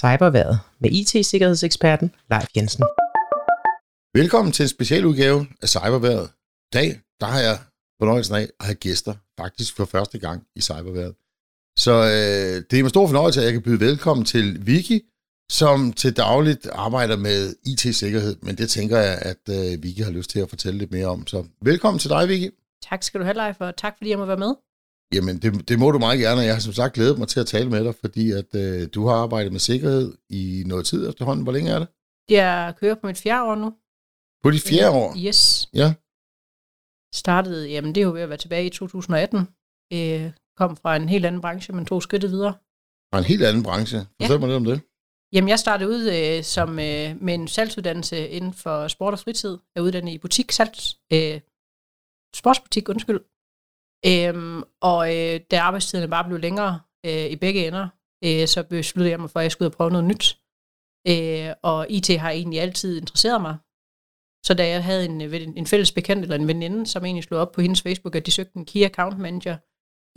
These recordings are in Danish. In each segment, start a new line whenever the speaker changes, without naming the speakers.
Cyberværet med IT-sikkerhedseksperten Leif Jensen.
Velkommen til en specialudgave af Cyberværet. I dag der har jeg fornøjelsen af at have gæster, faktisk for første gang i Cyberværet. Så øh, det er med stor fornøjelse, at jeg kan byde velkommen til Vicky, som til dagligt arbejder med IT-sikkerhed, men det tænker jeg, at øh, Vicky har lyst til at fortælle lidt mere om. Så velkommen til dig, Vicky.
Tak skal du have, Leif, og tak fordi jeg må være med.
Jamen, det, det må du meget gerne, jeg har som sagt glædet mig til at tale med dig, fordi at øh, du har arbejdet med sikkerhed i noget tid efterhånden. Hvor længe er det?
Jeg kører på mit fjerde år nu.
På de fjerde år?
Yes.
Ja.
Startede, jamen det er jo ved at være tilbage i 2018. Øh, kom fra en helt anden branche, men tog skridtet videre.
Fra en helt anden branche. Fortæl ja. mig lidt om det.
Jamen, jeg startede ud øh, som, øh, med en salgsuddannelse inden for sport og fritid. Jeg er uddannet i butik, salgs, øh, sportsbutik, undskyld. Øhm, og øh, da arbejdstiderne bare blev længere øh, i begge ender, øh, så besluttede jeg mig for, at jeg skulle ud og prøve noget nyt. Øh, og IT har egentlig altid interesseret mig. Så da jeg havde en, øh, en fælles bekendt eller en veninde, som egentlig slog op på hendes Facebook, at de søgte en Key Account Manager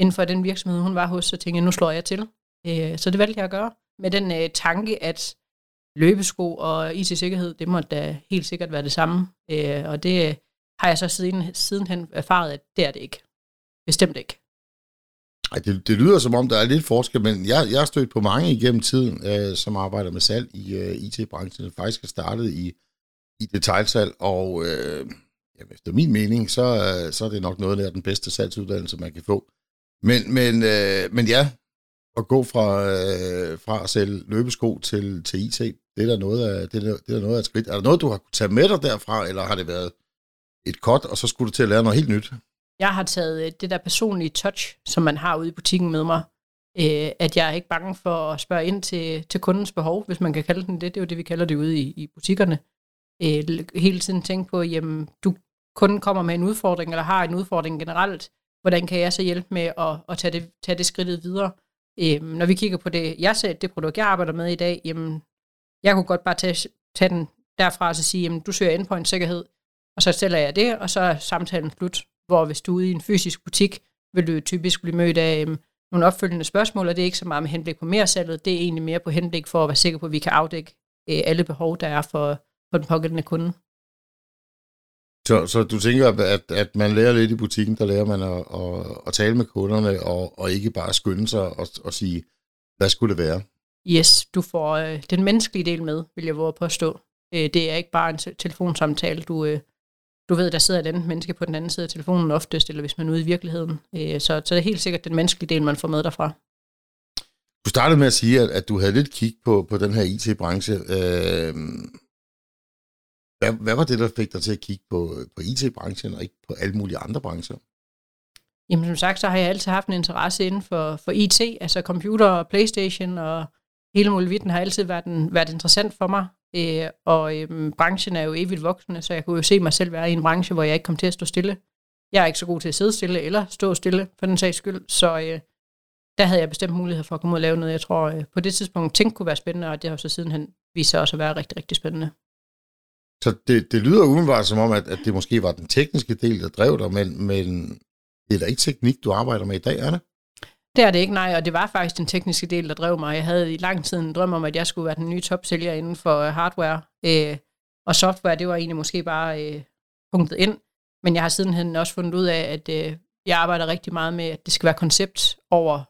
inden for den virksomhed, hun var hos, så tænkte jeg, nu slår jeg til. Øh, så det valgte jeg at gøre. Med den øh, tanke, at løbesko og IT-sikkerhed, det må da helt sikkert være det samme. Øh, og det øh, har jeg så siden, sidenhen erfaret, at det er det ikke. Bestemt ikke.
Ej, det, det lyder som om, der er lidt forskel, men jeg, jeg har stødt på mange igennem tiden, øh, som arbejder med salg i øh, IT-branchen, faktisk har startet i, i detaljsalg, og øh, ja, efter min mening, så, øh, så er det nok noget af den bedste salgsuddannelse, man kan få. Men, men, øh, men ja, at gå fra, øh, fra at sælge løbesko til, til IT, det er da noget af, det er, det er noget af et skridt. Er der noget, du har kunnet tage med dig derfra, eller har det været et kort, og så skulle du til at lære noget helt nyt?
Jeg har taget øh, det der personlige touch, som man har ude i butikken med mig, øh, at jeg er ikke bange for at spørge ind til, til kundens behov, hvis man kan kalde den det. Det er jo det, vi kalder det ude i, i butikkerne. Øh, hele tiden tænke på, jamen, du kunden kommer med en udfordring, eller har en udfordring generelt, hvordan kan jeg så hjælpe med at, at tage, det, tage det skridtet videre? Øh, når vi kigger på det, jeg ser, det produkt, jeg arbejder med i dag, jamen, jeg kunne godt bare tage, tage den derfra og så sige, jamen, du søger endpoint sikkerhed, og så stiller jeg det, og så er samtalen slut. Hvor hvis du er ude i en fysisk butik, vil du typisk blive mødt af um, nogle opfølgende spørgsmål, og det er ikke så meget med henblik på mere salget, det er egentlig mere på henblik for at være sikker på, at vi kan afdække uh, alle behov, der er for, for den pågældende kunde.
Så, så du tænker, at, at man lærer lidt i butikken, der lærer man at, at, at tale med kunderne, og, og ikke bare skynde sig og, og sige, hvad skulle det være?
Yes, du får øh, den menneskelige del med, vil jeg våge at påstå. Øh, det er ikke bare en telefonsamtale, du, øh, du ved, der sidder et andet menneske på den anden side af telefonen oftest, eller hvis man er ude i virkeligheden. Øh, så, så det er helt sikkert den menneskelige del, man får med derfra.
Du startede med at sige, at, at du havde lidt kig på, på den her IT-branche. Øh, hvad, hvad var det, der fik dig til at kigge på, på IT-branchen, og ikke på alle mulige andre brancher?
Jamen som sagt, så har jeg altid haft en interesse inden for, for IT, altså computer og Playstation og hele muligheden har altid været, en, været interessant for mig. Øh, og øh, branchen er jo evigt voksende, så jeg kunne jo se mig selv være i en branche, hvor jeg ikke kom til at stå stille. Jeg er ikke så god til at sidde stille eller stå stille, for den sags skyld. Så øh, der havde jeg bestemt mulighed for at komme ud og lave noget, jeg tror øh, på det tidspunkt tænkte kunne være spændende, og det har så sidenhen vist sig også at være rigtig, rigtig spændende.
Så det, det lyder umiddelbart som om, at, at det måske var den tekniske del, der drev dig, men, men det er da ikke teknik, du arbejder med i dag, er det?
Det er det ikke, nej, og det var faktisk den tekniske del, der drev mig. Jeg havde i lang tid en drøm om, at jeg skulle være den nye topsælger inden for øh, hardware, øh, og software, det var egentlig måske bare øh, punktet ind. Men jeg har sidenhen også fundet ud af, at øh, jeg arbejder rigtig meget med, at det skal være koncept over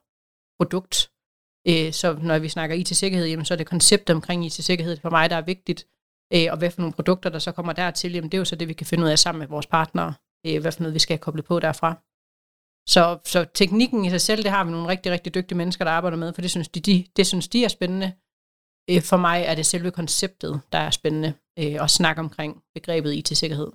produkt. Øh, så når vi snakker IT-sikkerhed, jamen, så er det koncept omkring IT-sikkerhed for mig, der er vigtigt. Øh, og hvad for nogle produkter, der så kommer dertil, jamen, det er jo så det, vi kan finde ud af sammen med vores partnere. Øh, hvad for noget, vi skal have koblet på derfra. Så, så teknikken i sig selv, det har vi nogle rigtig, rigtig dygtige mennesker, der arbejder med, for det synes de, de, det synes de er spændende. Øh, for mig er det selve konceptet, der er spændende, øh, at snakke omkring begrebet IT-sikkerhed.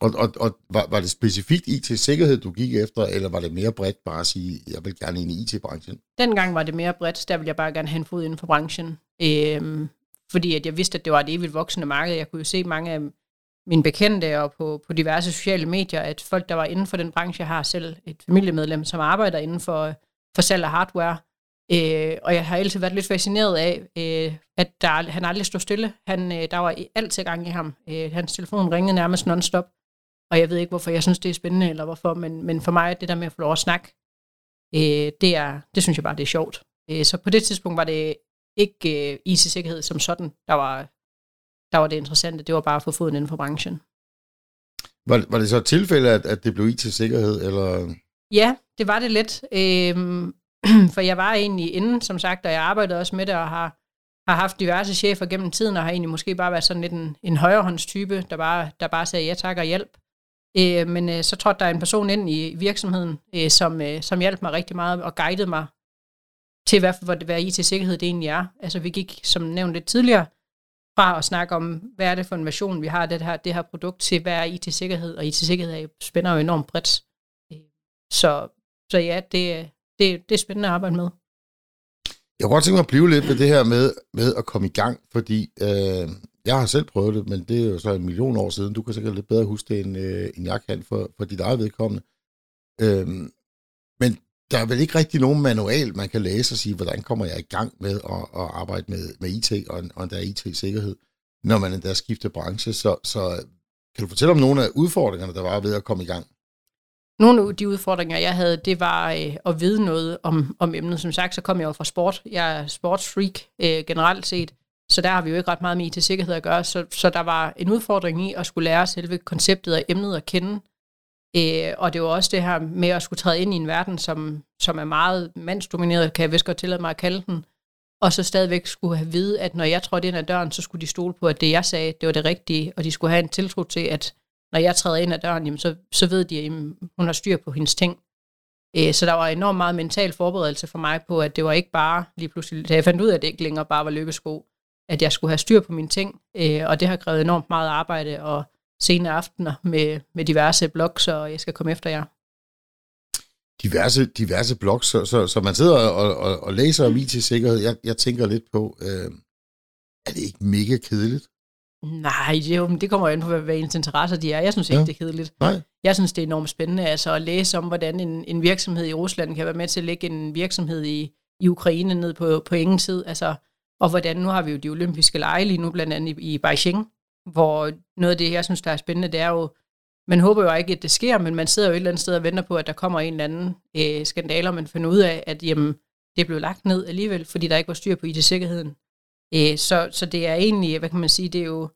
Og, og, og var, var det specifikt IT-sikkerhed, du gik efter, eller var det mere bredt bare at sige, jeg vil gerne ind i IT-branchen?
Dengang var det mere bredt, der ville jeg bare gerne have en fod inden for branchen. Øhm, fordi at jeg vidste, at det var et evigt voksende marked. Jeg kunne jo se mange af mine bekendte og på, på diverse sociale medier, at folk, der var inden for den branche, har selv et familiemedlem, som arbejder inden for, for salg af hardware. Øh, og jeg har altid været lidt fascineret af, øh, at der, han aldrig stod stille. Han, øh, der var altid gang i ham. Øh, hans telefon ringede nærmest non-stop. Og jeg ved ikke, hvorfor jeg synes, det er spændende, eller hvorfor, men, men for mig, det der med at få lov at snakke, øh, det, er, det synes jeg bare, det er sjovt. Øh, så på det tidspunkt var det ikke øh, IC-sikkerhed som sådan, der var, der var det interessante. Det var bare at få foden inden for branchen.
Var, var det så et tilfælde, at, at det blev IT-sikkerhed, eller...
Ja, det var det lidt. Øhm, for jeg var egentlig inden, som sagt, og jeg arbejdede også med det, og har, har haft diverse chefer gennem tiden, og har egentlig måske bare været sådan lidt en, en højrehåndstype, der bare, der bare sagde ja tak og hjælp. Øh, men øh, så trådte der en person ind i virksomheden, øh, som, øh, som hjalp mig rigtig meget og guidede mig til, hvad, hvad, IT-sikkerhed det egentlig er. Altså vi gik, som nævnt lidt tidligere, fra at snakke om, hvad er det for en version, vi har det her, det her produkt, til hvad er IT-sikkerhed, og IT-sikkerhed spænder jo enormt bredt. Så, så ja, det, det, det er spændende at arbejde med.
Jeg kunne godt tænke mig at blive lidt ved det her med, med at komme i gang, fordi øh, jeg har selv prøvet det, men det er jo så en million år siden. Du kan sikkert lidt bedre huske det, end, øh, end jeg kan for, for dit eget vedkommende. Øh, der er vel ikke rigtig nogen manual, man kan læse og sige, hvordan kommer jeg i gang med at, at arbejde med, med IT og, og der IT-sikkerhed, når man endda skifter branche. Så, så kan du fortælle om nogle af udfordringerne, der var ved at komme i gang?
Nogle af de udfordringer, jeg havde, det var øh, at vide noget om, om emnet. Som sagt, så kom jeg jo fra sport. Jeg er sportsfreak øh, generelt set, så der har vi jo ikke ret meget med IT-sikkerhed at gøre. Så, så der var en udfordring i at skulle lære selve konceptet og emnet at kende. Øh, og det var også det her med at skulle træde ind i en verden, som, som er meget mandsdomineret, kan jeg vist godt tillade mig at kalde den. Og så stadigvæk skulle have vide, at når jeg trådte ind ad døren, så skulle de stole på, at det jeg sagde, det var det rigtige. Og de skulle have en tiltro til, at når jeg træder ind ad døren, jamen, så, så ved de, at hun har styr på hendes ting. Øh, så der var enormt meget mental forberedelse for mig på, at det var ikke bare lige pludselig, da jeg fandt ud af, at det ikke længere bare var løbesko, at jeg skulle have styr på mine ting. Øh, og det har krævet enormt meget arbejde og sene aftener med, med diverse blogs, og jeg skal komme efter jer.
Diverse, diverse blogs, så, så, så man sidder og, og, og læser om IT-sikkerhed. Jeg, jeg tænker lidt på, øh, er det ikke mega kedeligt?
Nej, det, jo, det kommer jo ind på, hvad, hvad ens interesser de er. Jeg synes ikke, ja. det er kedeligt.
Nej.
Jeg synes, det er enormt spændende altså, at læse om, hvordan en, en virksomhed i Rusland kan være med til at lægge en virksomhed i, i Ukraine ned på, på ingen tid. Altså, og hvordan, nu har vi jo de olympiske lege lige nu, blandt andet i, i Beijing, hvor noget af det, jeg synes, der er spændende, det er jo, man håber jo ikke, at det sker, men man sidder jo et eller andet sted og venter på, at der kommer en eller anden øh, skandal, og man finder ud af, at jamen, det blev lagt ned alligevel, fordi der ikke var styr på IT-sikkerheden. Øh, så, så det er egentlig, hvad kan man sige, det er jo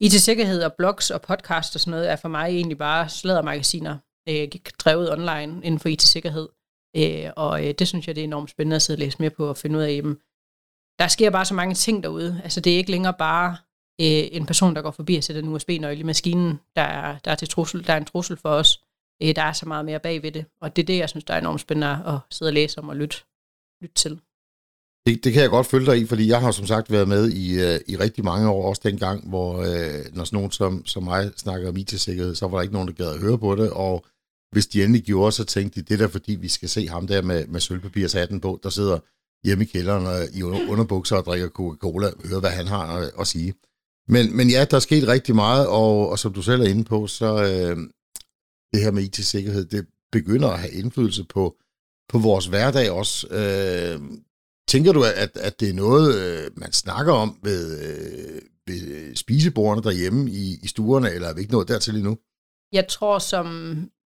IT-sikkerhed og blogs og podcast og sådan noget, er for mig egentlig bare sladdermagasiner, øh, drevet online inden for IT-sikkerhed. Øh, og øh, det synes jeg, det er enormt spændende at sidde og læse mere på og finde ud af, jamen, der sker bare så mange ting derude. Altså det er ikke længere bare øh, en person, der går forbi og sætter en USB-nøgle i maskinen, der er, der er, til trussel, der er en trussel for os. Øh, der er så meget mere bag ved det. Og det er det, jeg synes, der er enormt spændende at sidde og læse om og lytte, lytte til.
Det, det kan jeg godt følge dig i, fordi jeg har som sagt været med i, øh, i rigtig mange år, også dengang, hvor øh, når sådan nogen som, som mig snakker om IT-sikkerhed, så var der ikke nogen, der gad at høre på det, og hvis de endelig gjorde, så tænkte de, det er der fordi, vi skal se ham der med, med sølvpapirshatten på, der sidder hjemme i kælderen og i underbukser og drikker Coca-Cola, og høre, hvad han har at, at sige. Men, men ja, der er sket rigtig meget, og, og som du selv er inde på, så øh, det her med IT-sikkerhed, det begynder at have indflydelse på, på vores hverdag også. Øh, Tænker du, at, at det er noget, øh, man snakker om ved, øh, ved spisebordene derhjemme i, i stuerne, eller er vi ikke nået dertil endnu?
Jeg tror, som,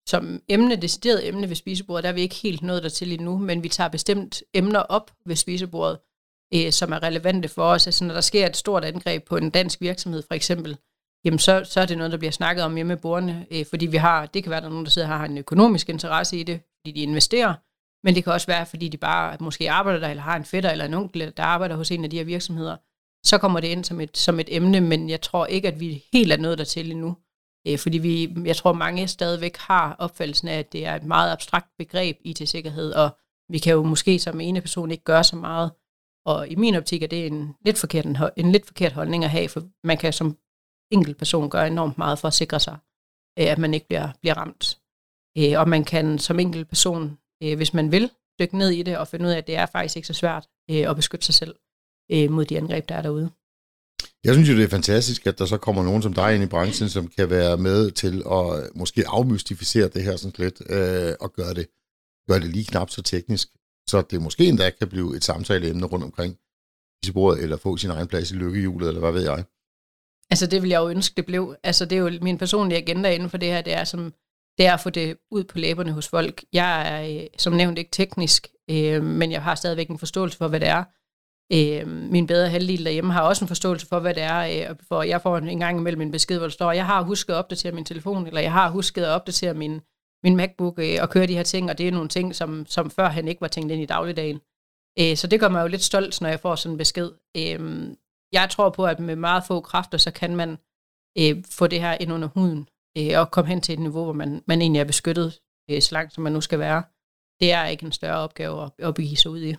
som emne, decideret emne ved spisebordet, der er vi ikke helt nået dertil endnu, men vi tager bestemt emner op ved spisebordet, øh, som er relevante for os. Altså, når der sker et stort angreb på en dansk virksomhed, for eksempel, jamen så, så er det noget, der bliver snakket om hjemme bordene, øh, fordi vi har, det kan være, at der er nogen, der sidder her har en økonomisk interesse i det, fordi de investerer, men det kan også være, fordi de bare måske arbejder der, eller har en fætter eller en onkel, der arbejder hos en af de her virksomheder. Så kommer det ind som et, som et emne, men jeg tror ikke, at vi helt er nået dertil endnu. Øh, fordi vi, jeg tror, mange stadigvæk har opfattelsen af, at det er et meget abstrakt begreb, IT-sikkerhed, og vi kan jo måske som ene person ikke gøre så meget. Og i min optik er det en lidt forkert, en, en lidt forkert holdning at have, for man kan som enkelt person gøre enormt meget for at sikre sig, øh, at man ikke bliver, bliver ramt. Øh, og man kan som enkelt person øh, hvis man vil dykke ned i det og finde ud af, at det er faktisk ikke så svært at beskytte sig selv mod de angreb, der er derude.
Jeg synes jo, det er fantastisk, at der så kommer nogen som dig ind i branchen, som kan være med til at måske afmystificere det her sådan lidt, øh, og gøre det, gøre det lige knap så teknisk, så det måske endda kan blive et samtaleemne rundt omkring bordet, eller få sin egen plads i lykkehjulet, eller hvad ved jeg.
Altså det vil jeg jo ønske, det blev. Altså det er jo min personlige agenda inden for det her, det er som det er at få det ud på læberne hos folk. Jeg er øh, som nævnt ikke teknisk, øh, men jeg har stadigvæk en forståelse for, hvad det er. Øh, min bedre halvdel derhjemme har også en forståelse for, hvad det er, øh, for jeg får en gang imellem en besked, hvor der står, jeg har husket at opdatere min telefon, eller jeg har husket at opdatere min, min MacBook øh, og køre de her ting, og det er nogle ting, som, som før han ikke var tænkt ind i dagligdagen. Øh, så det gør mig jo lidt stolt, når jeg får sådan en besked. Øh, jeg tror på, at med meget få kræfter, så kan man øh, få det her ind under huden, øh, og komme hen til et niveau, hvor man, man egentlig er beskyttet øh, så langt, som man nu skal være. Det er ikke en større opgave at, at begive sig ud i.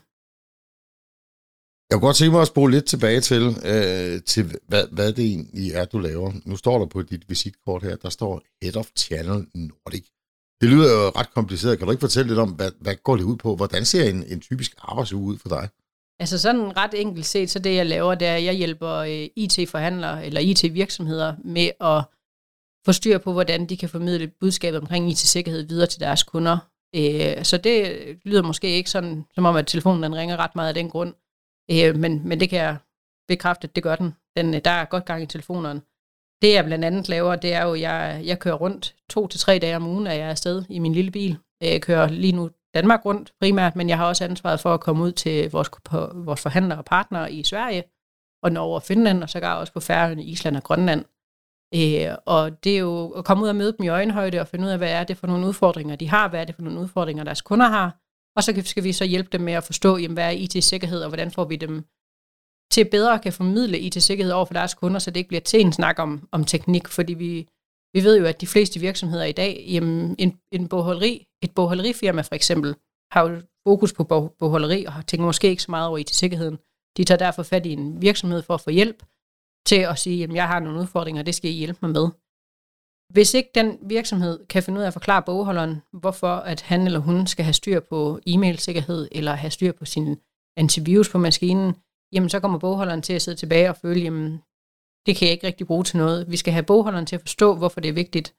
Jeg kunne godt tænke mig at spole lidt tilbage til, øh, til hvad, hvad det egentlig er, du laver. Nu står der på dit visitkort her, der står Head of Channel Nordic. Det lyder jo ret kompliceret. Kan du ikke fortælle lidt om, hvad, hvad går det ud på? Hvordan ser en, en typisk arbejdsuge ud for dig?
Altså sådan ret enkelt set, så det jeg laver, det er, at jeg hjælper øh, IT-forhandlere eller IT-virksomheder med at få styr på, hvordan de kan formidle budskabet omkring IT-sikkerhed videre til deres kunder. Øh, så det lyder måske ikke sådan, som om at telefonen den ringer ret meget af den grund. Øh, men, men det kan jeg bekræfte, at det gør den. den. Øh, der er godt gang i telefonerne. Det jeg blandt andet laver, det er jo, at jeg, jeg kører rundt to til tre dage om ugen, at jeg er afsted i min lille bil. Jeg kører lige nu Danmark rundt primært, men jeg har også ansvaret for at komme ud til vores, på, vores forhandlere og partnere i Sverige, og Norge og Finland, og så går også på Færøerne, Island og Grønland. Øh, og det er jo at komme ud og møde dem i øjenhøjde og finde ud af, hvad er det for nogle udfordringer, de har, hvad er det for nogle udfordringer, deres kunder har, og så skal vi så hjælpe dem med at forstå, jamen, hvad er IT-sikkerhed, og hvordan får vi dem til bedre kan formidle IT-sikkerhed over for deres kunder, så det ikke bliver til en snak om, om teknik, fordi vi, vi ved jo, at de fleste virksomheder i dag, jamen, en, en bogholderi, et bogholderifirma for eksempel, har jo fokus på bogholderi og tænker måske ikke så meget over IT-sikkerheden. De tager derfor fat i en virksomhed for at få hjælp til at sige, at jeg har nogle udfordringer, det skal I hjælpe mig med. Hvis ikke den virksomhed kan finde ud af at forklare bogholderen, hvorfor at han eller hun skal have styr på e-mail-sikkerhed, eller have styr på sin antivirus på maskinen, jamen så kommer bogholderen til at sidde tilbage og føle, jamen det kan jeg ikke rigtig bruge til noget. Vi skal have bogholderen til at forstå, hvorfor det er vigtigt,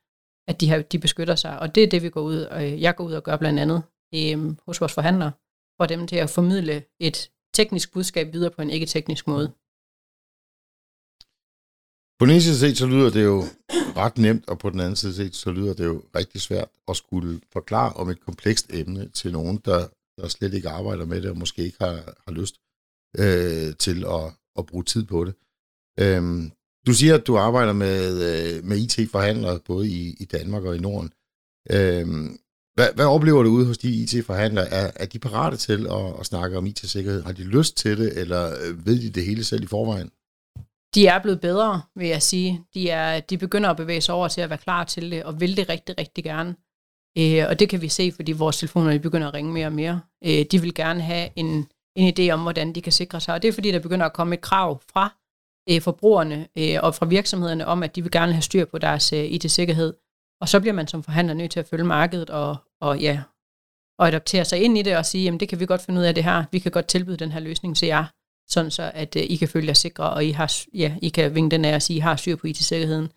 at de, har, de beskytter sig. Og det er det, vi går ud, og jeg går ud og gør blandt andet øh, hos vores forhandlere, for dem til at formidle et teknisk budskab videre på en ikke-teknisk måde.
På den ene side set, så lyder det jo ret nemt, og på den anden side set, så lyder det jo rigtig svært at skulle forklare om et komplekst emne til nogen, der, der slet ikke arbejder med det, og måske ikke har, har lyst øh, til at, at bruge tid på det. Øhm, du siger, at du arbejder med, øh, med IT-forhandlere både i, i Danmark og i Norden. Øhm, hvad, hvad oplever du ude hos de IT-forhandlere? Er, er de parate til at, at snakke om IT-sikkerhed? Har de lyst til det, eller øh, ved de det hele selv i forvejen?
De er blevet bedre, vil jeg sige. De, er, de begynder at bevæge sig over til at være klar til det, og vil det rigtig, rigtig gerne. Øh, og det kan vi se, fordi vores telefoner de begynder at ringe mere og mere. Øh, de vil gerne have en, en idé om, hvordan de kan sikre sig. Og det er fordi, der begynder at komme et krav fra øh, forbrugerne øh, og fra virksomhederne om, at de vil gerne have styr på deres øh, IT-sikkerhed. Og så bliver man som forhandler nødt til at følge markedet og, og, ja, og adoptere sig ind i det og sige, jamen det kan vi godt finde ud af det her. Vi kan godt tilbyde den her løsning til jer, sådan så at øh, I kan følge jer sikre, og I, har, ja, I kan vinge den af og sige, I har styr på IT-sikkerheden.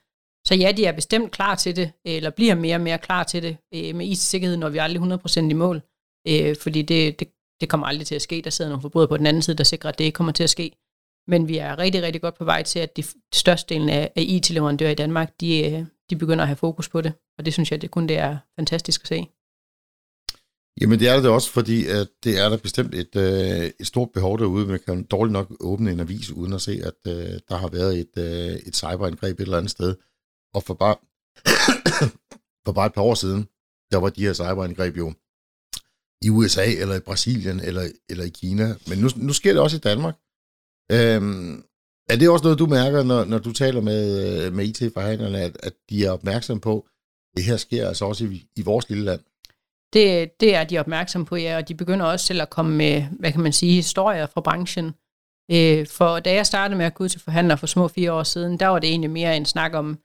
Så ja, de er bestemt klar til det, øh, eller bliver mere og mere klar til det øh, med IT-sikkerhed, når vi aldrig 100% i mål. Øh, fordi det, det, det kommer aldrig til at ske. Der sidder nogle forbrydere på den anden side, der sikrer, at det ikke kommer til at ske. Men vi er rigtig, rigtig godt på vej til, at de største delen af, af IT-leverandører i Danmark, de, øh, de begynder at have fokus på det. Og det synes jeg, det kun det er fantastisk at se.
Jamen det er det også, fordi at det er der bestemt et, øh, et stort behov derude. Man kan dårligt nok åbne en avis uden at se, at øh, der har været et, øh, et cyberangreb et eller andet sted. Og for bare, for bare et par år siden, der var de her cyberangreb jo i USA, eller i Brasilien, eller, eller i Kina. Men nu, nu sker det også i Danmark. Øhm, er det også noget, du mærker, når, når du taler med, øh, med IT-forhandlerne, at, at de er opmærksomme på, at det her sker altså også i, i vores lille land?
Det, det er de opmærksomme på, ja, og de begynder også selv at komme med, hvad kan man sige, historier fra branchen. Øh, for da jeg startede med at gå ud til forhandlere for små fire år siden, der var det egentlig mere en snak om,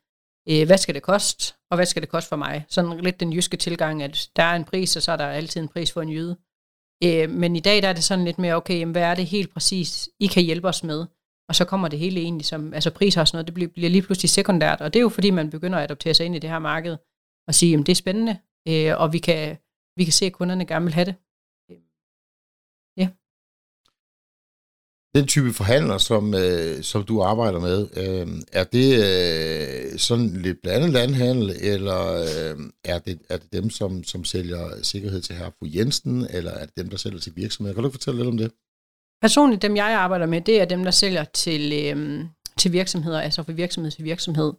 øh, hvad skal det koste, og hvad skal det koste for mig? Sådan lidt den jyske tilgang, at der er en pris, og så er der altid en pris for en jøde. Øh, men i dag der er det sådan lidt mere, okay, jamen, hvad er det helt præcis, I kan hjælpe os med? Og så kommer det hele egentlig som, altså priser og sådan noget, det bliver, bliver lige pludselig sekundært, og det er jo fordi, man begynder at adoptere sig ind i det her marked, og sige, jamen det er spændende, øh, og vi kan, vi kan se, at kunderne gerne vil have det.
Den type forhandler, som, øh, som du arbejder med, øh, er det øh, sådan lidt blandet landhandel, eller øh, er, det, er det dem, som, som sælger sikkerhed til herre fru Jensen, eller er det dem, der sælger til virksomheder? Kan du fortælle lidt om det?
Personligt, dem jeg arbejder med, det er dem, der sælger til, øh, til virksomheder, altså fra virksomhed til virksomhed.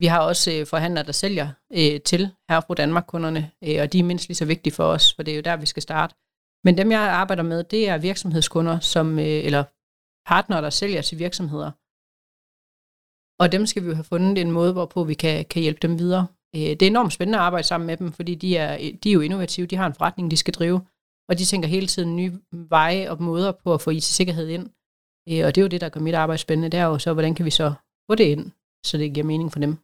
Vi har også øh, forhandlere, der sælger øh, til herre fru Danmark-kunderne, øh, og de er mindst lige så vigtige for os, for det er jo der, vi skal starte. Men dem, jeg arbejder med, det er virksomhedskunder, som, øh, eller partnere, der sælger til virksomheder. Og dem skal vi jo have fundet en måde, hvorpå vi kan, kan hjælpe dem videre. Øh, det er enormt spændende at arbejde sammen med dem, fordi de er, de er jo innovative, de har en forretning, de skal drive, og de tænker hele tiden nye veje og måder på at få IT-sikkerhed ind. Øh, og det er jo det, der gør mit arbejde spændende, det er jo så, hvordan kan vi så få det ind, så det giver mening for dem.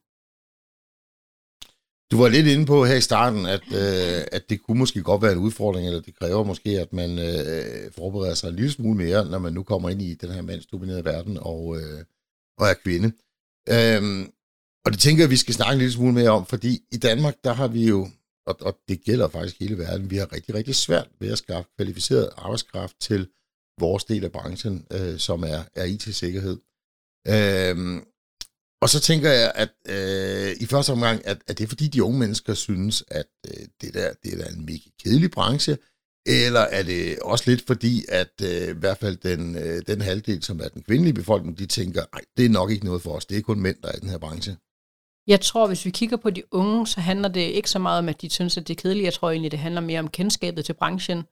Du var lidt inde på her i starten, at, øh, at det kunne måske godt være en udfordring, eller det kræver måske, at man øh, forbereder sig en lille smule mere, når man nu kommer ind i den her mandsdominerede verden og, øh, og er kvinde. Øhm, og det tænker jeg, vi skal snakke en lille smule mere om, fordi i Danmark, der har vi jo, og, og det gælder faktisk hele verden, vi har rigtig, rigtig svært ved at skaffe kvalificeret arbejdskraft til vores del af branchen, øh, som er, er IT-sikkerhed. Øhm, og så tænker jeg, at øh, i første omgang, at, at det er fordi de unge mennesker synes, at øh, det der det er en mega kedelig branche, eller er det også lidt fordi, at øh, i hvert fald den, øh, den halvdel, som er den kvindelige befolkning, de tænker, nej, det er nok ikke noget for os, det er kun mænd, der er i den her branche.
Jeg tror, hvis vi kigger på de unge, så handler det ikke så meget om, at de synes, at det er kedeligt. Jeg tror egentlig, det handler mere om kendskabet til branchen.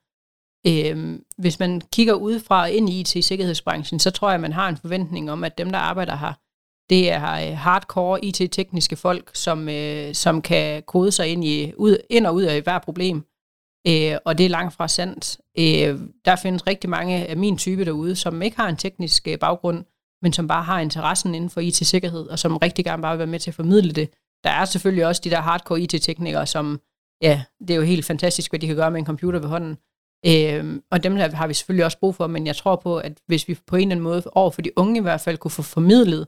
Øhm, hvis man kigger udefra ind i IT-sikkerhedsbranchen, så tror jeg, at man har en forventning om, at dem, der arbejder her, det er øh, hardcore IT-tekniske folk, som, øh, som kan kode sig ind, i, ud, ind og ud af hver problem. Øh, og det er langt fra sandt. Øh, der findes rigtig mange af min type derude, som ikke har en teknisk øh, baggrund, men som bare har interessen inden for IT-sikkerhed, og som rigtig gerne bare vil være med til at formidle det. Der er selvfølgelig også de der hardcore IT-teknikere, som, ja, det er jo helt fantastisk, hvad de kan gøre med en computer ved hånden. Øh, og dem der har vi selvfølgelig også brug for, men jeg tror på, at hvis vi på en eller anden måde, over for de unge i hvert fald, kunne få formidlet,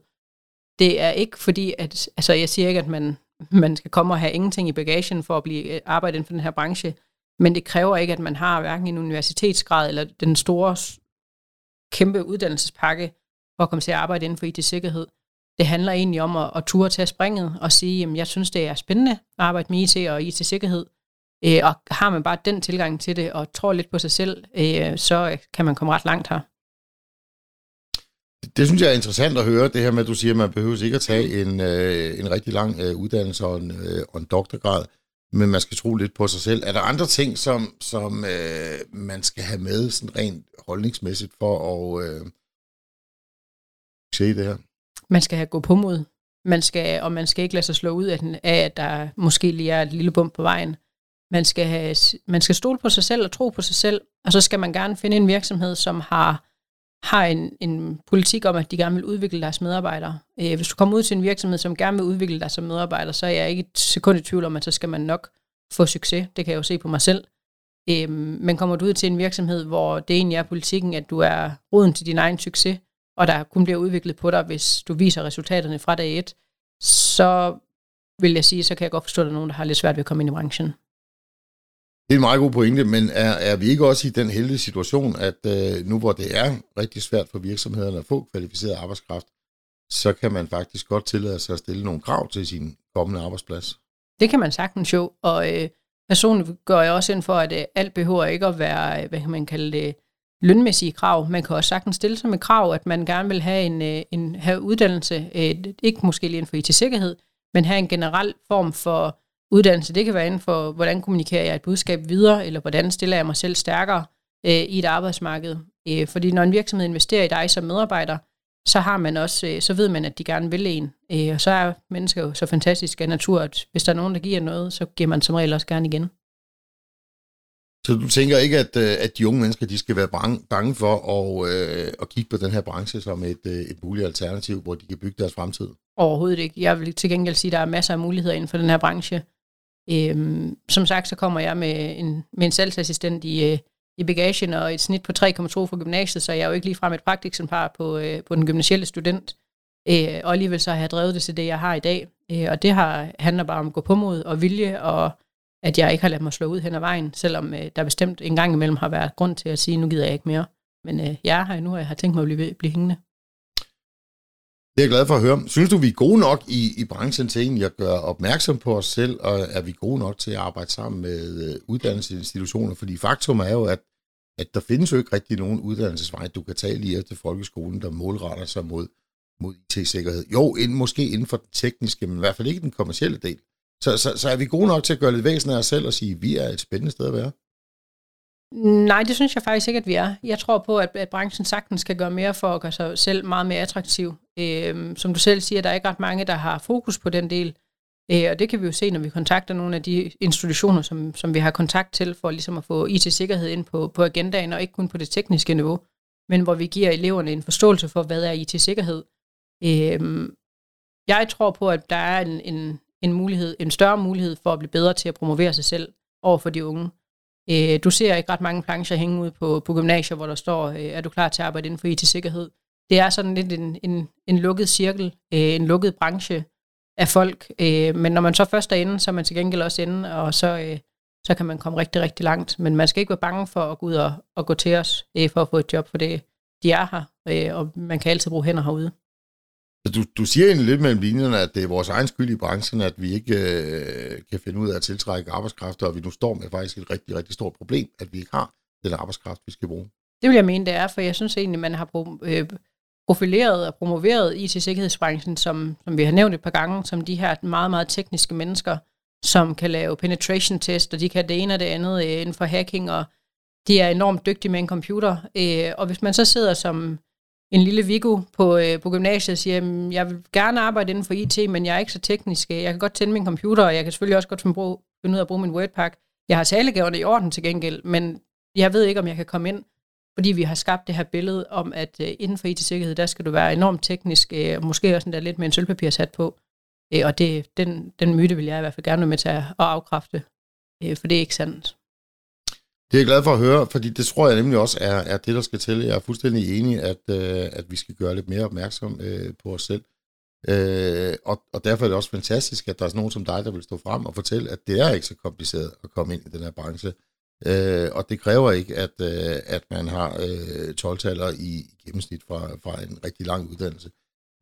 det er ikke fordi, at, altså jeg siger ikke, at man, man skal komme og have ingenting i bagagen for at blive øh, arbejde inden for den her branche, men det kræver ikke, at man har hverken en universitetsgrad eller den store, kæmpe uddannelsespakke for at komme til at arbejde inden for IT-sikkerhed. Det handler egentlig om at, at ture tage springet og sige, at jeg synes, det er spændende at arbejde med IT og IT-sikkerhed. Øh, og har man bare den tilgang til det og tror lidt på sig selv, øh, så kan man komme ret langt her.
Det synes jeg er interessant at høre, det her med, at du siger, at man behøver ikke at tage en, øh, en rigtig lang øh, uddannelse og en, øh, og en doktorgrad, men man skal tro lidt på sig selv. Er der andre ting, som, som øh, man skal have med sådan rent holdningsmæssigt for at øh, se det her?
Man skal have gå på mod. Man skal, og man skal ikke lade sig slå ud af, den, af, at der måske lige er et lille bump på vejen. Man skal, have, man skal stole på sig selv og tro på sig selv, og så skal man gerne finde en virksomhed, som har har en, en politik om, at de gerne vil udvikle deres medarbejdere. Øh, hvis du kommer ud til en virksomhed, som gerne vil udvikle dig som medarbejder, så er jeg ikke et sekund i tvivl om, at så skal man nok få succes. Det kan jeg jo se på mig selv. Øh, men kommer du ud til en virksomhed, hvor det egentlig er politikken, at du er roden til din egen succes, og der kun bliver udviklet på dig, hvis du viser resultaterne fra dag et, så vil jeg sige, så kan jeg godt forstå, at der er nogen, der har lidt svært ved at komme ind i branchen.
Det er en meget god pointe, men er, er vi ikke også i den heldige situation, at øh, nu hvor det er rigtig svært for virksomhederne at få kvalificeret arbejdskraft, så kan man faktisk godt tillade sig at stille nogle krav til sin kommende arbejdsplads?
Det kan man sagtens jo, og øh, personligt går jeg også ind for, at øh, alt behøver ikke at være, øh, hvad kan man kalde det, lønmæssige krav. Man kan også sagtens stille som et krav, at man gerne vil have en, øh, en have uddannelse, øh, ikke måske lige inden for IT-sikkerhed, men have en generel form for uddannelse. Det kan være inden for, hvordan kommunikerer jeg et budskab videre, eller hvordan stiller jeg mig selv stærkere øh, i et arbejdsmarked. Øh, fordi når en virksomhed investerer i dig som medarbejder, så har man også, øh, så ved man, at de gerne vil en. Øh, og så er mennesker jo så fantastiske af natur, at hvis der er nogen, der giver noget, så giver man som regel også gerne igen.
Så du tænker ikke, at, øh, at de unge mennesker de skal være bange, bange for at, øh, at kigge på den her branche som et, øh, et muligt alternativ, hvor de kan bygge deres fremtid?
Overhovedet ikke. Jeg vil til gengæld sige, at der er masser af muligheder inden for den her branche. Øhm, som sagt, så kommer jeg med en, med en salgsassistent i, øh, i bagagen og et snit på 3,2 for gymnasiet, så jeg er jo ikke lige frem et praktiksempar på, øh, på den gymnasielle student. Øh, og alligevel så har jeg drevet det til det, jeg har i dag. Øh, og det har, handler bare om at gå på mod og vilje, og at jeg ikke har ladet mig slå ud hen ad vejen, selvom øh, der bestemt en gang imellem har været grund til at sige, nu gider jeg ikke mere. Men øh, jeg er her nu, og jeg har tænkt mig at blive, blive hængende.
Det er jeg glad for at høre. Synes du, vi er gode nok i, i branchen til egentlig at gøre opmærksom på os selv, og er vi gode nok til at arbejde sammen med øh, uddannelsesinstitutioner? Fordi faktum er jo, at, at der findes jo ikke rigtig nogen uddannelsesvej, du kan tage lige efter folkeskolen, der målretter sig mod, mod IT-sikkerhed. Jo, ind, måske inden for den tekniske, men i hvert fald ikke den kommercielle del. Så, så, så er vi gode nok til at gøre lidt væsen af os selv og sige, at vi er et spændende sted at være?
Nej, det synes jeg faktisk ikke, at vi er. Jeg tror på, at, at branchen sagtens skal gøre mere for at gøre sig selv meget mere attraktiv. Øhm, som du selv siger, der er ikke ret mange, der har fokus på den del. Øh, og det kan vi jo se, når vi kontakter nogle af de institutioner, som, som vi har kontakt til, for ligesom at få IT-sikkerhed ind på, på agendaen, og ikke kun på det tekniske niveau, men hvor vi giver eleverne en forståelse for, hvad er IT-sikkerhed. Øh, jeg tror på, at der er en, en, en, mulighed, en større mulighed for at blive bedre til at promovere sig selv over for de unge. Øh, du ser ikke ret mange plancher hænge ud på, på gymnasier, hvor der står, øh, er du klar til at arbejde inden for IT-sikkerhed? Det er sådan lidt en, en, en lukket cirkel, øh, en lukket branche, af folk. Øh, men når man så først er inde, så er man til gengæld også inde, og så, øh, så kan man komme rigtig, rigtig langt. Men man skal ikke være bange for at gå ud og, og gå til os øh, for at få et job, for det, de er her, øh, og man kan altid bruge hænder herude.
Du, du siger egentlig lidt mellem linjerne, at det er vores egen skyld i branchen, at vi ikke øh, kan finde ud af at tiltrække arbejdskraft, og vi nu står med faktisk et rigtig, rigtig stort problem, at vi ikke har den arbejdskraft, vi skal bruge.
Det vil jeg mene, det er, for jeg synes egentlig, man har brug, øh, profileret og promoveret IT-sikkerhedsbranchen, som, som vi har nævnt et par gange, som de her meget, meget tekniske mennesker, som kan lave penetration test, og de kan det ene og det andet øh, inden for hacking, og de er enormt dygtige med en computer. Øh, og hvis man så sidder som en lille Vigo på, øh, på gymnasiet og siger, jeg vil gerne arbejde inden for IT, men jeg er ikke så teknisk. Øh, jeg kan godt tænde min computer, og jeg kan selvfølgelig også godt finde, finde ud af at bruge min Wordpack. Jeg har talegaverne i orden til gengæld, men jeg ved ikke, om jeg kan komme ind fordi vi har skabt det her billede om, at øh, inden for IT-sikkerhed, der skal du være enormt teknisk, øh, og måske også der lidt med en sølvpapirshat på. Øh, og det, den, den myte vil jeg i hvert fald gerne være med til at afkræfte, øh, for det er ikke sandt.
Det er jeg glad for at høre, fordi det tror jeg nemlig også er, er det, der skal til. Jeg er fuldstændig enig, at, øh, at vi skal gøre lidt mere opmærksom øh, på os selv. Øh, og, og derfor er det også fantastisk, at der er nogen som dig, der vil stå frem og fortælle, at det er ikke så kompliceret at komme ind i den her branche. Øh, og det kræver ikke, at, øh, at man har øh, 12-taller i gennemsnit fra, fra en rigtig lang uddannelse.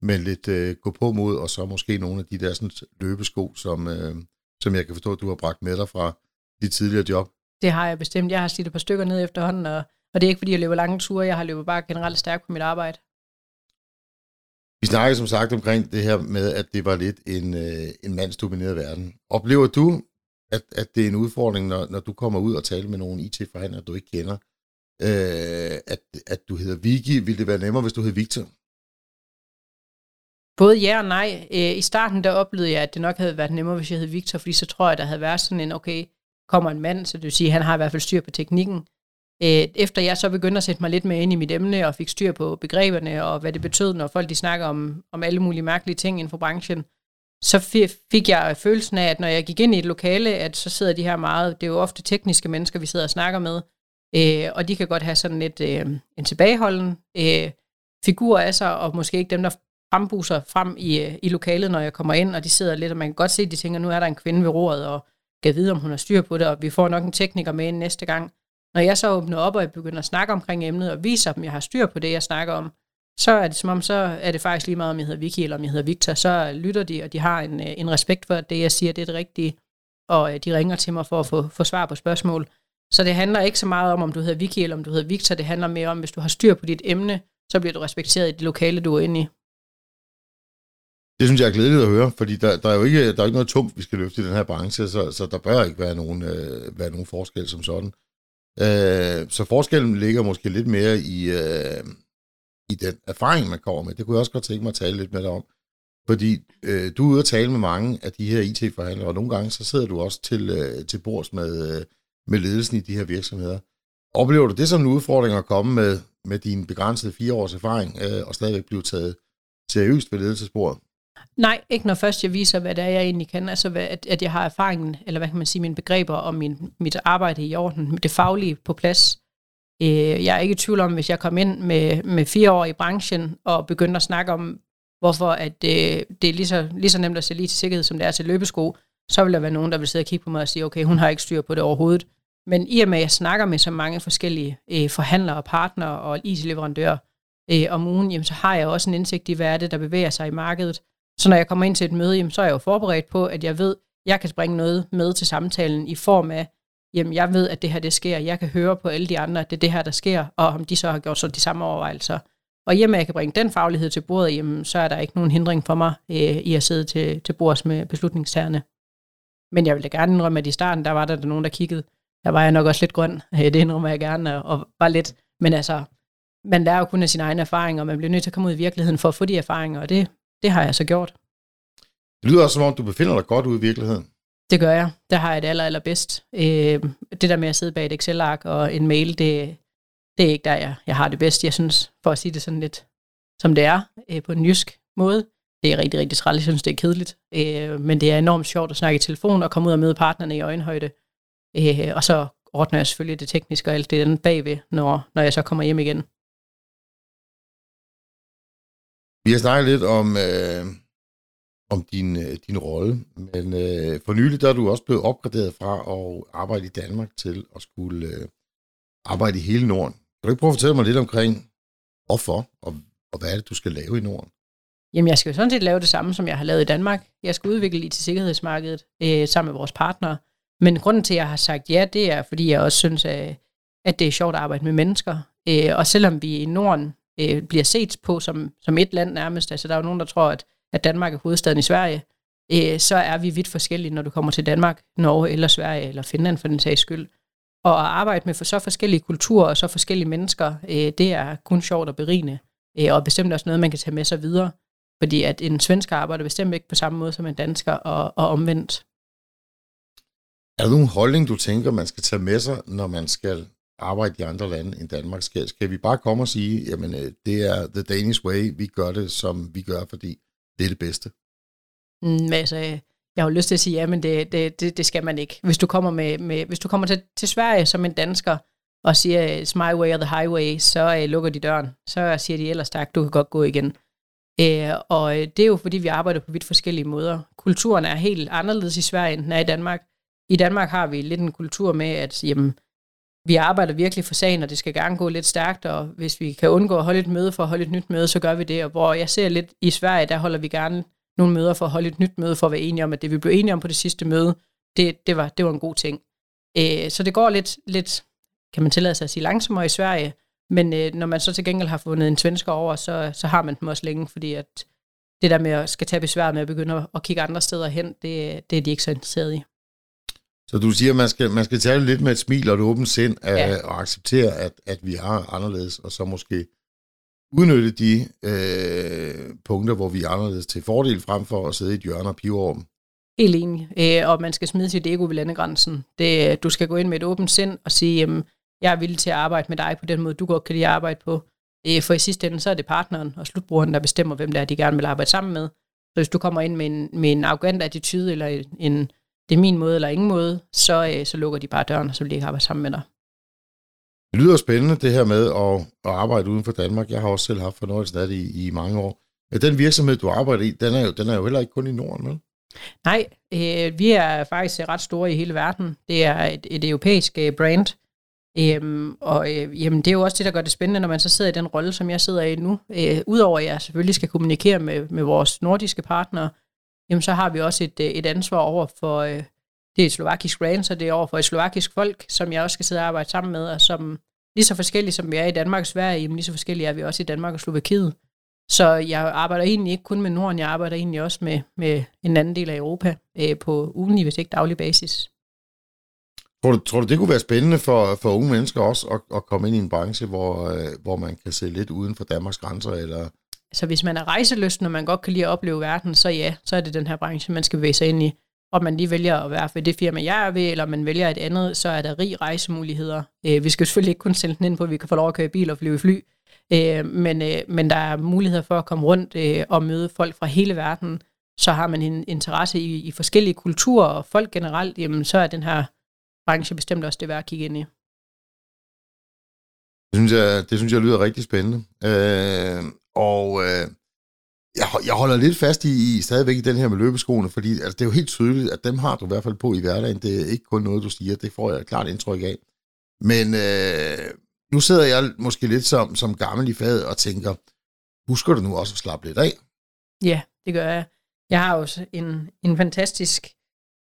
Men lidt øh, gå på mod, og så måske nogle af de der sådan, løbesko, som, øh, som jeg kan forstå, at du har bragt med dig fra dit tidligere job.
Det har jeg bestemt. Jeg har slidt et par stykker ned efterhånden, og, og det er ikke, fordi jeg løber lange ture. Jeg har løbet bare generelt stærkt på mit arbejde.
Vi snakker som sagt omkring det her med, at det var lidt en, øh, en mandsdomineret verden. Oplever du, at, at det er en udfordring, når, når du kommer ud og taler med nogle IT-forhandlere, du ikke kender, øh, at, at du hedder Vicky. Vil det være nemmere, hvis du hedder Victor?
Både ja og nej. Øh, I starten der oplevede jeg, at det nok havde været nemmere, hvis jeg hed Victor, fordi så tror jeg, der havde været sådan en, okay, kommer en mand, så det vil sige, at han har i hvert fald styr på teknikken. Øh, efter jeg så begyndte at sætte mig lidt mere ind i mit emne, og fik styr på begreberne, og hvad det betød, når folk de snakker om, om alle mulige mærkelige ting inden for branchen, så fik jeg følelsen af, at når jeg gik ind i et lokale, at så sidder de her meget, det er jo ofte tekniske mennesker, vi sidder og snakker med, øh, og de kan godt have sådan lidt øh, en tilbageholden øh, figur af sig, og måske ikke dem, der frembuser frem i, øh, i lokalet, når jeg kommer ind, og de sidder lidt, og man kan godt se, at de tænker, nu er der en kvinde ved roret, og kan vide, om hun har styr på det, og vi får nok en tekniker med ind næste gang. Når jeg så åbner op, og jeg begynder at snakke omkring emnet, og viser dem, at jeg har styr på det, jeg snakker om, så er det som om, så er det faktisk lige meget, om jeg hedder Vicky eller om jeg hedder Victor. Så lytter de, og de har en, øh, en respekt for, at det, jeg siger, det er det rigtige. Og øh, de ringer til mig for at få, få svar på spørgsmål. Så det handler ikke så meget om, om du hedder Vicky eller om du hedder Victor. Det handler mere om, hvis du har styr på dit emne, så bliver du respekteret i det lokale, du er inde i.
Det synes jeg er glædeligt at høre, fordi der, der er jo ikke, der er ikke noget tungt, vi skal løfte i den her branche, så, så der bør ikke være nogen, øh, være nogen forskel som sådan. Øh, så forskellen ligger måske lidt mere i, øh, i den erfaring, man kommer med. Det kunne jeg også godt tænke mig at tale lidt med dig om. Fordi øh, du er ude og tale med mange af de her IT-forhandlere, og nogle gange så sidder du også til, øh, til bords med, øh, med ledelsen i de her virksomheder. Oplever du det som en udfordring at komme med, med din begrænsede fire års erfaring, øh, og stadigvæk blive taget seriøst ved ledelsesbordet?
Nej, ikke når først jeg viser, hvad det er, jeg egentlig kan. Altså, at, at jeg har erfaringen, eller hvad kan man sige, mine begreber og min, mit arbejde i orden, det faglige på plads. Øh, jeg er ikke i tvivl om, hvis jeg kom ind med, med fire år i branchen og begyndte at snakke om, hvorfor at, øh, det er lige så, lige så nemt at sælge til sikkerhed, som det er til løbesko, så vil der være nogen, der vil sidde og kigge på mig og sige, okay, hun har ikke styr på det overhovedet. Men i og med, at jeg snakker med så mange forskellige øh, forhandlere og partnere og IT-leverandører øh, om ugen, jamen, så har jeg også en indsigt i, hvad er det, der bevæger sig i markedet. Så når jeg kommer ind til et møde, jamen, så er jeg jo forberedt på, at jeg ved, at jeg kan bringe noget med til samtalen i form af, jamen jeg ved, at det her det sker, jeg kan høre på alle de andre, at det er det her, der sker, og om de så har gjort så de samme overvejelser. Og hjemme, jeg kan bringe den faglighed til bordet, jamen, så er der ikke nogen hindring for mig øh, i at sidde til, til bords med beslutningstagerne. Men jeg vil da gerne indrømme, at i starten, der var der nogen, der kiggede. Der var jeg nok også lidt grøn. Det indrømmer jeg gerne, og var lidt. Men altså, man lærer jo kun af sine egne erfaringer, og man bliver nødt til at komme ud i virkeligheden for at få de erfaringer, og det, det har jeg så gjort.
Det lyder også, som om du befinder dig godt ude i virkeligheden.
Det gør jeg. Der har jeg det aller, allerbedst. Øh, det der med at sidde bag et Excel-ark og en mail, det, det er ikke der, jeg, jeg har det bedst. Jeg synes, for at sige det sådan lidt, som det er, øh, på en jysk måde, det er rigtig, rigtig træls. Jeg synes, det er kedeligt. Øh, men det er enormt sjovt at snakke i telefon og komme ud og møde partnerne i øjenhøjde. Øh, og så ordner jeg selvfølgelig det tekniske og alt det andet bagved, når, når jeg så kommer hjem igen.
Vi har snakket lidt om, øh, om din, øh, din rolle, men øh, for nylig der er du også blevet opgraderet fra at arbejde i Danmark til at skulle øh, arbejde i hele Norden. Kan du ikke prøve at fortælle mig lidt omkring, hvorfor, og, og hvad er det, du skal lave i Norden?
Jamen, jeg skal jo sådan set lave det samme, som jeg har lavet i Danmark. Jeg skal udvikle IT-sikkerhedsmarkedet øh, sammen med vores partnere. Men grunden til, at jeg har sagt ja, det er, fordi jeg også synes, at, at det er sjovt at arbejde med mennesker. Øh, og selvom vi i Norden øh, bliver set på som, som et land nærmest, altså der er jo nogen, der tror, at, at Danmark er hovedstaden i Sverige, øh, så er vi vidt forskellige, når du kommer til Danmark, Norge eller Sverige eller Finland for den sags skyld. Og at arbejde med for så forskellige kulturer og så forskellige mennesker, øh, det er kun sjovt og berigende, øh, og bestemt også noget, man kan tage med sig videre. Fordi at en svensker arbejder bestemt ikke på samme måde som en dansker, og, og omvendt.
Er der nogen holdning, du tænker, man skal tage med sig, når man skal arbejde i andre lande end Danmark? Skal, skal vi bare komme og sige, jamen øh, det er the Danish way, vi gør det, som vi gør, fordi det er det bedste?
Mm, altså, jeg har jo lyst til at sige, ja, men det, det, det, det skal man ikke. Hvis du kommer, med, med, hvis du kommer til, til Sverige som en dansker, og siger, it's my way or the highway, så uh, lukker de døren. Så siger de ellers tak, du kan godt gå igen. Uh, og øh, det er jo, fordi vi arbejder på vidt forskellige måder. Kulturen er helt anderledes i Sverige, end den er i Danmark. I Danmark har vi lidt en kultur med, at jamen, vi arbejder virkelig for sagen, og det skal gerne gå lidt stærkt, og hvis vi kan undgå at holde et møde for at holde et nyt møde, så gør vi det. Og hvor jeg ser lidt i Sverige, der holder vi gerne nogle møder for at holde et nyt møde, for at være enige om, at det vi blev enige om på det sidste møde, det, det, var, det var en god ting. Øh, så det går lidt, lidt, kan man tillade sig at sige, langsommere i Sverige, men øh, når man så til gengæld har fundet en svensker over, så, så har man dem også længe, fordi at det der med at skal tage besvær med at begynde at kigge andre steder hen, det, det er de ikke så interesseret i.
Så du siger, at man skal, man skal tage det lidt med et smil og et åbent sind ja. Øh, og acceptere, at, at vi er anderledes, og så måske udnytte de øh, punkter, hvor vi er anderledes til fordel, frem for at sidde i et hjørne og pive over dem.
Helt enig. Øh, og man skal smide sit ego ved landegrænsen. Det, du skal gå ind med et åbent sind og sige, jamen, jeg er villig til at arbejde med dig på den måde, du godt kan lide at arbejde på. Øh, for i sidste ende, så er det partneren og slutbrugeren, der bestemmer, hvem det er, de gerne vil arbejde sammen med. Så hvis du kommer ind med en, med en arrogant attitude, eller en, det er min måde eller ingen måde, så, øh, så lukker de bare døren, og så vil de ikke arbejde sammen med dig.
Det lyder spændende, det her med at, at arbejde uden for Danmark. Jeg har også selv haft fornøjelsen af det i, i mange år. Den virksomhed, du arbejder i, den er jo, den er jo heller ikke kun i Norden, vel?
Nej, øh, vi er faktisk ret store i hele verden. Det er et, et europæisk øh, brand. Øhm, og øh, jamen, det er jo også det, der gør det spændende, når man så sidder i den rolle, som jeg sidder i nu. Øh, Udover at jeg selvfølgelig skal kommunikere med, med vores nordiske partnere, jamen så har vi også et, øh, et ansvar over for, øh, det er et slovakisk brand, så det er over for et slovakisk folk, som jeg også skal sidde og arbejde sammen med, og som lige så forskellige som vi er i Danmark og Sverige, jamen lige så forskellige er vi også i Danmark og Slovakiet. Så jeg arbejder egentlig ikke kun med Norden, jeg arbejder egentlig også med, med en anden del af Europa øh, på ugenlig, hvis ikke daglig basis.
Tror du, tror du, det kunne være spændende for, for unge mennesker også at, at komme ind i en branche, hvor, øh, hvor man kan se lidt uden for Danmarks grænser? Eller?
Så hvis man er rejseløst, når man godt kan lide at opleve verden, så ja, så er det den her branche, man skal bevæge sig ind i om man lige vælger at være ved det firma, jeg er ved, eller man vælger et andet, så er der rig rejsemuligheder. Øh, vi skal selvfølgelig ikke kun sælge den ind på, at vi kan få lov at køre bil og flyve i fly, øh, men, øh, men der er muligheder for at komme rundt øh, og møde folk fra hele verden. Så har man en interesse i, i forskellige kulturer og folk generelt, jamen, så er den her branche bestemt også det værd at kigge ind i.
Det synes jeg, det synes jeg lyder rigtig spændende. Øh, og øh, jeg, jeg holder lidt fast i, i stadigvæk i den her med løbeskoene, fordi altså, det er jo helt tydeligt, at dem har du i hvert fald på i hverdagen. Det er ikke kun noget, du siger, det får jeg et klart indtryk af. Men øh, nu sidder jeg måske lidt som, som gammel i faget og tænker, husker du nu også at slappe lidt af?
Ja, det gør jeg. Jeg har også en, en fantastisk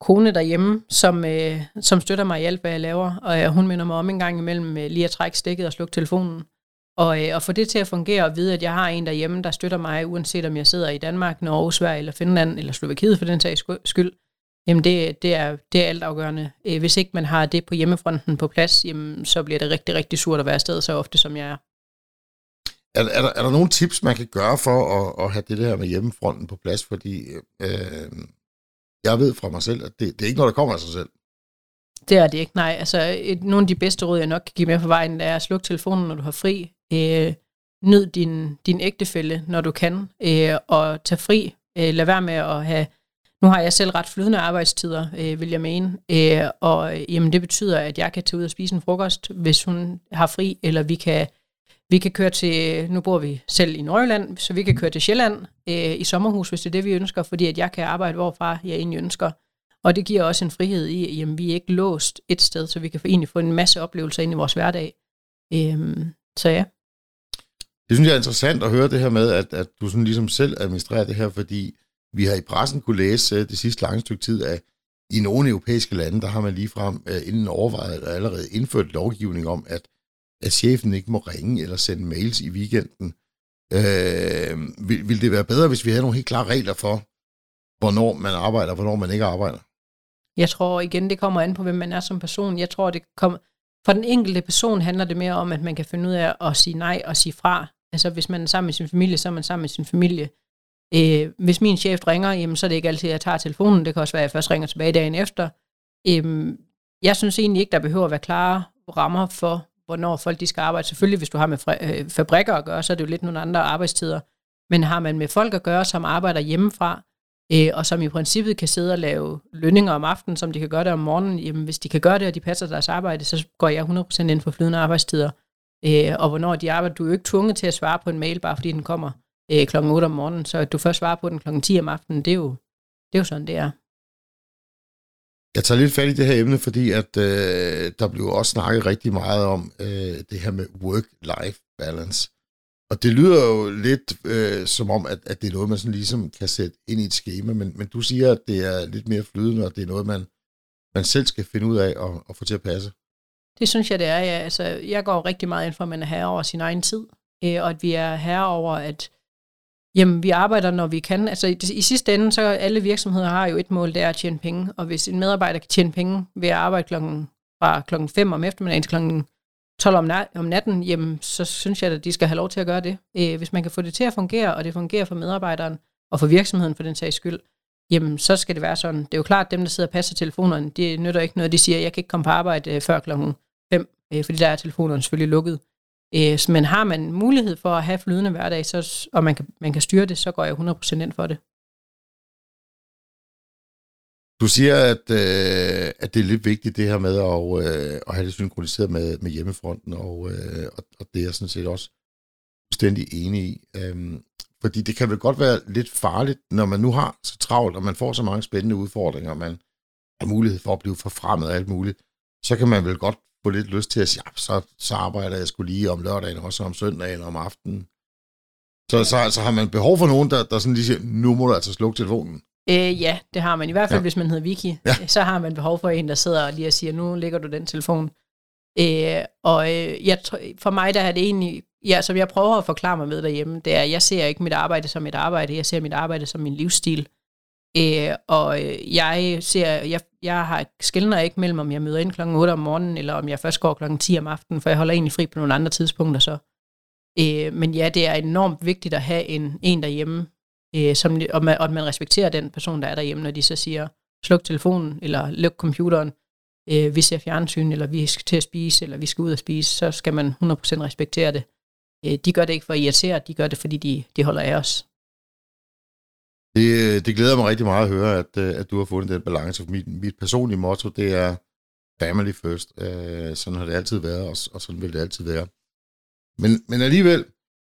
kone derhjemme, som, øh, som støtter mig i alt, hvad jeg laver, og øh, hun minder mig om en gang imellem øh, lige at trække stikket og slukke telefonen. Og, øh, og få det til at fungere og vide, at jeg har en derhjemme, der støtter mig, uanset om jeg sidder i Danmark, Norge, Sverige eller Finland, eller Slovakiet for den sags skyld, jamen det, det, er, det er altafgørende. Øh, hvis ikke man har det på hjemmefronten på plads, jamen så bliver det rigtig, rigtig surt at være afsted så ofte, som jeg er.
Er, er, der, er der nogle tips, man kan gøre for at, at have det der med hjemmefronten på plads? Fordi øh, jeg ved fra mig selv, at det, det er ikke noget, der kommer af sig selv.
Det er det ikke, nej. Altså, et, nogle af de bedste råd, jeg nok kan give med på vejen, er at slukke telefonen, når du har fri. Øh, nyd din, din ægtefælle, når du kan, øh, og tag fri. Øh, lad være med at have... Nu har jeg selv ret flydende arbejdstider, øh, vil jeg mene, øh, og øh, jamen, det betyder, at jeg kan tage ud og spise en frokost, hvis hun har fri, eller vi kan vi kan køre til, nu bor vi selv i Nordjylland, så vi kan køre til Sjælland øh, i sommerhus, hvis det er det, vi ønsker, fordi at jeg kan arbejde hvorfra jeg egentlig ønsker. Og det giver også en frihed i, at vi er ikke låst et sted, så vi kan egentlig få en masse oplevelser ind i vores hverdag. Øhm, så ja.
Det synes jeg er interessant at høre det her med, at, at du sådan ligesom selv administrerer det her, fordi vi har i pressen kunne læse øh, det sidste lange stykke tid, at i nogle europæiske lande, der har man ligefrem øh, inden overvejet og allerede indført lovgivning om, at at chefen ikke må ringe eller sende mails i weekenden. Øh, vil, vil det være bedre, hvis vi havde nogle helt klare regler for, hvornår man arbejder og hvornår man ikke arbejder?
Jeg tror igen, det kommer an på, hvem man er som person. Jeg tror, det kommer... For den enkelte person handler det mere om, at man kan finde ud af at sige nej og sige fra. Altså hvis man er sammen med sin familie, så er man sammen med sin familie. Øh, hvis min chef ringer, jamen, så er det ikke altid, at jeg tager telefonen. Det kan også være, at jeg først ringer tilbage dagen efter. Øh, jeg synes egentlig ikke, der behøver at være klare rammer for, hvornår folk de skal arbejde. Selvfølgelig, hvis du har med øh, fabrikker at gøre, så er det jo lidt nogle andre arbejdstider. Men har man med folk at gøre, som arbejder hjemmefra, øh, og som i princippet kan sidde og lave lønninger om aftenen, som de kan gøre det om morgenen, jamen hvis de kan gøre det, og de passer deres arbejde, så går jeg 100% ind for flydende arbejdstider. Øh, og hvornår de arbejder, du er jo ikke tvunget til at svare på en mail, bare fordi den kommer øh, klokken 8 om morgenen, så at du først svarer på den klokken 10 om aftenen, det er jo, det er jo sådan, det er.
Jeg tager lidt fat i det her emne, fordi at øh, der blev også snakket rigtig meget om øh, det her med work-life balance. Og det lyder jo lidt øh, som om, at, at det er noget, man sådan ligesom kan sætte ind i et schema, men, men du siger, at det er lidt mere flydende, og det er noget, man, man selv skal finde ud af og, og få til at passe.
Det synes jeg, det er. Ja. Altså, jeg går rigtig meget ind for, at man er herre over sin egen tid, øh, og at vi er herre over, at Jamen, vi arbejder, når vi kan. Altså, i, i sidste ende, så alle virksomheder har jo et mål, det er at tjene penge. Og hvis en medarbejder kan tjene penge ved at arbejde klokken, fra klokken 5 om eftermiddagen til klokken 12 om, nat, om natten, jamen, så synes jeg, at de skal have lov til at gøre det. Øh, hvis man kan få det til at fungere, og det fungerer for medarbejderen, og for virksomheden for den sags skyld, jamen, så skal det være sådan. Det er jo klart, at dem, der sidder og passer telefonerne, det nytter ikke noget. De siger, at jeg kan ikke komme på arbejde øh, før klokken 5, øh, fordi der er telefonerne selvfølgelig lukket. Øh, men har man mulighed for at have flydende hverdag, så, og man kan, man kan styre det, så går jeg 100% ind for det.
Du siger, at, øh, at det er lidt vigtigt det her med at, øh, at have det synkroniseret med, med hjemmefronten, og, øh, og, og det er jeg sådan set også fuldstændig enig i. Øhm, fordi det kan vel godt være lidt farligt, når man nu har så travlt, og man får så mange spændende udfordringer, og man har mulighed for at blive forfremmet og alt muligt, så kan man vel godt få lidt lyst til at sige, ja, så, så arbejder jeg skulle lige om lørdagen, også om søndagen og om aftenen. Så, så altså, har man behov for nogen, der, der sådan lige siger, nu må du altså slukke telefonen.
Øh, ja, det har man. I hvert fald, ja. hvis man hedder Vicky, ja. så har man behov for en, der sidder og lige og siger, nu lægger du den telefon. Øh, og øh, jeg, for mig der er det egentlig, ja, som jeg prøver at forklare mig med derhjemme, det er, jeg ser ikke mit arbejde som et arbejde, jeg ser mit arbejde som min livsstil. Øh, og øh, jeg ser, jeg, jeg har skældner ikke mellem, om jeg møder ind klokken 8 om morgenen, eller om jeg først går klokken 10 om aftenen, for jeg holder egentlig fri på nogle andre tidspunkter så. Øh, men ja, det er enormt vigtigt at have en, en derhjemme, øh, som, og, man, og at man respekterer den person, der er derhjemme, når de så siger, sluk telefonen, eller luk computeren, øh, vi ser fjernsyn, eller vi skal til at spise, eller vi skal ud og spise, så skal man 100% respektere det. Øh, de gør det ikke for at irritere, de gør det, fordi de, de holder af os.
Det, øh, det glæder mig rigtig meget at høre, at, øh, at du har fundet den balance. For Mit, mit personlige motto, det er family first. Øh, sådan har det altid været, og, og sådan vil det altid være. Men, men alligevel,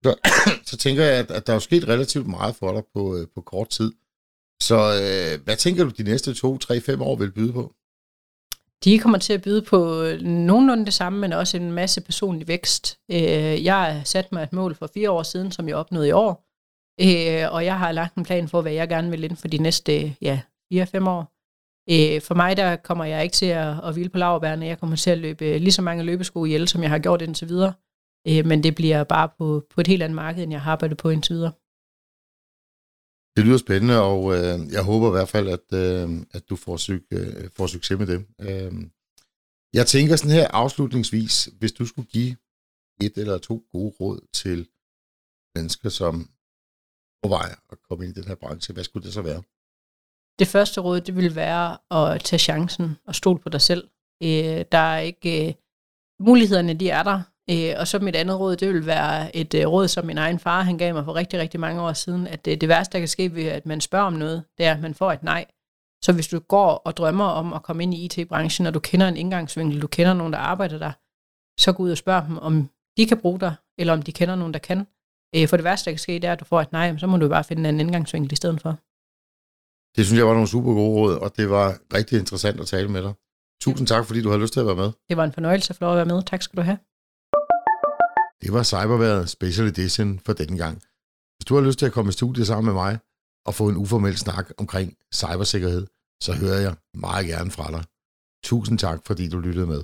så, så tænker jeg, at, at der er sket relativt meget for dig på, øh, på kort tid. Så øh, hvad tænker du, de næste to, tre, fem år vil byde på?
De kommer til at byde på nogenlunde det samme, men også en masse personlig vækst. Jeg har sat mig et mål for fire år siden, som jeg opnåede i år, Øh, og jeg har lagt en plan for, hvad jeg gerne vil inden for de næste ja, 4-5 år. Øh, for mig, der kommer jeg ikke til at, at hvile på laverbærene. Jeg kommer til at løbe øh, lige så mange løbesko ihjel, som jeg har gjort indtil videre. Øh, men det bliver bare på, på et helt andet marked, end jeg har arbejdet på indtil videre.
Det lyder spændende, og øh, jeg håber i hvert fald, at, øh, at du får, syg, øh, får succes med det. Øh, jeg tænker sådan her afslutningsvis, hvis du skulle give et eller to gode råd til mennesker, som vej at komme ind i den her branche, hvad skulle det så være?
Det første råd, det vil være at tage chancen og stole på dig selv. Øh, der er ikke... Øh, mulighederne, de er der. Øh, og så mit andet råd, det vil være et øh, råd, som min egen far, han gav mig for rigtig, rigtig mange år siden, at det, det værste, der kan ske ved, at man spørger om noget, det er, at man får et nej. Så hvis du går og drømmer om at komme ind i IT-branchen, og du kender en indgangsvinkel, du kender nogen, der arbejder der, så gå ud og spørg dem, om de kan bruge dig, eller om de kender nogen, der kan. Øh, for det værste, der kan ske, det er, at du får et nej, så må du bare finde en indgangsvinkel i stedet for.
Det synes jeg var nogle super gode råd, og det var rigtig interessant at tale med dig. Tusind tak, fordi du har lyst til at være med.
Det var en fornøjelse at få lov at være med. Tak skal du have.
Det var Cyberværet Special Edition for denne gang. Hvis du har lyst til at komme i studiet sammen med mig og få en uformel snak omkring cybersikkerhed, så hører jeg meget gerne fra dig. Tusind tak, fordi du lyttede med.